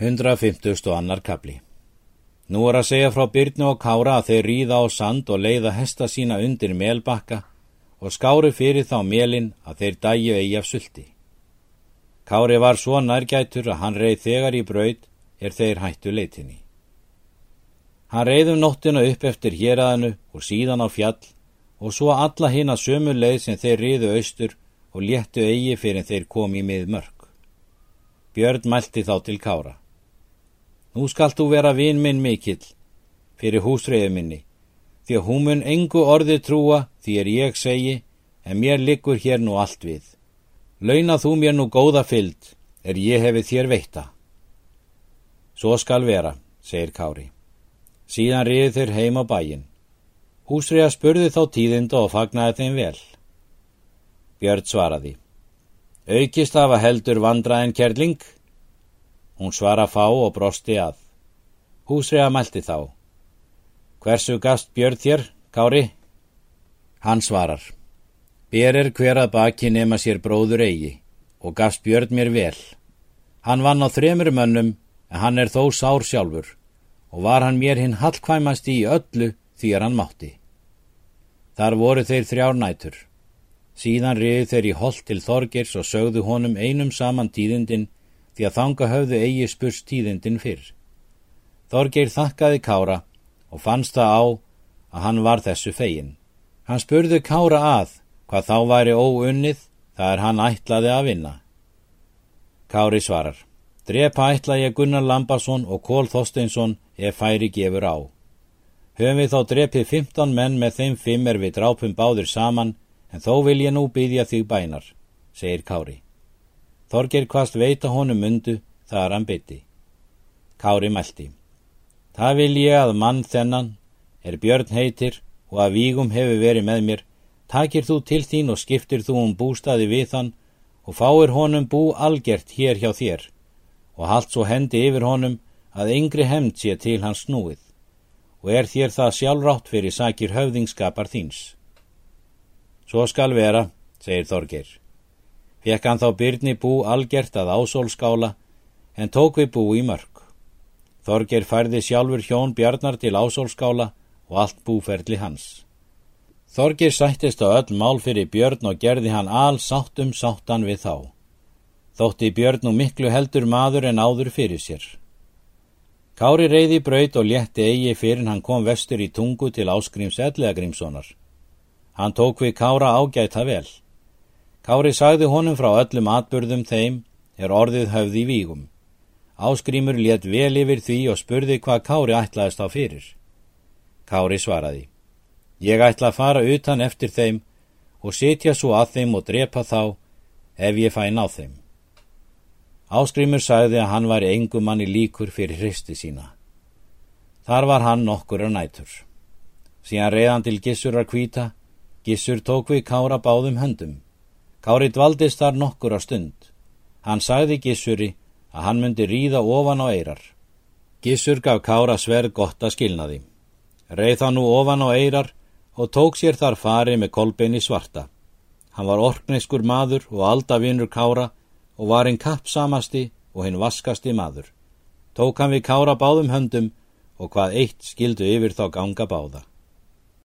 150. annar kapli Nú er að segja frá Byrnu og Kára að þeir ríða á sand og leiða hesta sína undir melbakka og skáru fyrir þá melin að þeir dæju eigi af sulti. Kári var svo nærgætur að hann reið þegar í braud er þeir hættu leitinni. Hann reiðum nóttina upp eftir héræðinu og síðan á fjall og svo alla hinn að sömu leið sem þeir riðu austur og léttu eigi fyrir þeir komi með mörg. Björn mælti þá til Kára. Nú skalt þú vera vin minn mikill fyrir húsreiðu minni, því að hún mun engu orði trúa því er ég segi, en mér liggur hér nú allt við. Launa þú mér nú góða fyllt, er ég hefði þér veitta. Svo skal vera, segir Kári. Síðan riði þeir heim á bæin. Húsreiða spurði þá tíðinda og fagnaði þeim vel. Björn svaraði. Aukist hafa heldur vandraðin kærling? Hún svara fá og brosti að. Húsriða mælti þá. Hversu gast björð þér, Kári? Hann svarar. Bér er hver að baki nema sér bróður eigi og gast björð mér vel. Hann vann á þremur mönnum en hann er þó sár sjálfur og var hann mér hinn hallkvæmast í öllu því er hann mátti. Þar voru þeir þrjár nætur. Síðan riði þeir í hold til Þorgers og sögðu honum einum saman tíðindin því að þanga höfðu eigi spurs tíðindin fyrr. Þorgeir þakkaði Kára og fannst það á að hann var þessu fegin. Hann spurði Kára að hvað þá væri óunnið það er hann ætlaði að vinna. Kári svarar, drepa ætla ég Gunnar Lambason og Kól Þosteinsson ef færi gefur á. Höfum við þá drepið 15 menn með þeim fimm er við drápum báður saman en þó vil ég nú byggja þig bænar, segir Kári. Þorger hvast veita honum mundu þar hann bytti. Kári mælti. Það vil ég að mann þennan er björn heitir og að vígum hefur verið með mér, takir þú til þín og skiptir þú um bústaði við hann og fáir honum bú algert hér hjá þér og haldt svo hendi yfir honum að yngri hemd sé til hans snúið og er þér það sjálfrátt fyrir sakir höfðingskapar þíns. Svo skal vera, segir Þorger. Fekk hann þá byrni bú algjert að ásólskála en tók við bú í mörg. Þorger færði sjálfur hjón bjarnar til ásólskála og allt búferðli hans. Þorger sættist á öll mál fyrir björn og gerði hann al sáttum sáttan við þá. Þótti björn nú miklu heldur maður en áður fyrir sér. Kári reyði braut og létti eigi fyrir hann kom vestur í tungu til áskrims ellegrimssonar. Hann tók við Kára ágæta vel. Kári sagði honum frá öllum atbyrðum þeim er orðið höfði í vígum. Áskrimur létt vel yfir því og spurði hvað Kári ætlaðist á fyrir. Kári svaraði. Ég ætla að fara utan eftir þeim og setja svo að þeim og drepa þá ef ég fæ ná þeim. Áskrimur sagði að hann var engum manni líkur fyrir hristi sína. Þar var hann nokkur að nætur. Síðan reyðan til Gissur að kvíta, Gissur tók við Kára báðum höndum. Kári dvaldist þar nokkur á stund. Hann sagði Gissuri að hann myndi ríða ofan á eirar. Gissur gaf Kára sverð gott að skilnaði. Reið þá nú ofan á eirar og tók sér þar fari með kolbeini svarta. Hann var orkneiskur maður og aldavinur Kára og var einn kappsamasti og hinn vaskasti maður. Tók hann við Kára báðum höndum og hvað eitt skildu yfir þá ganga báða.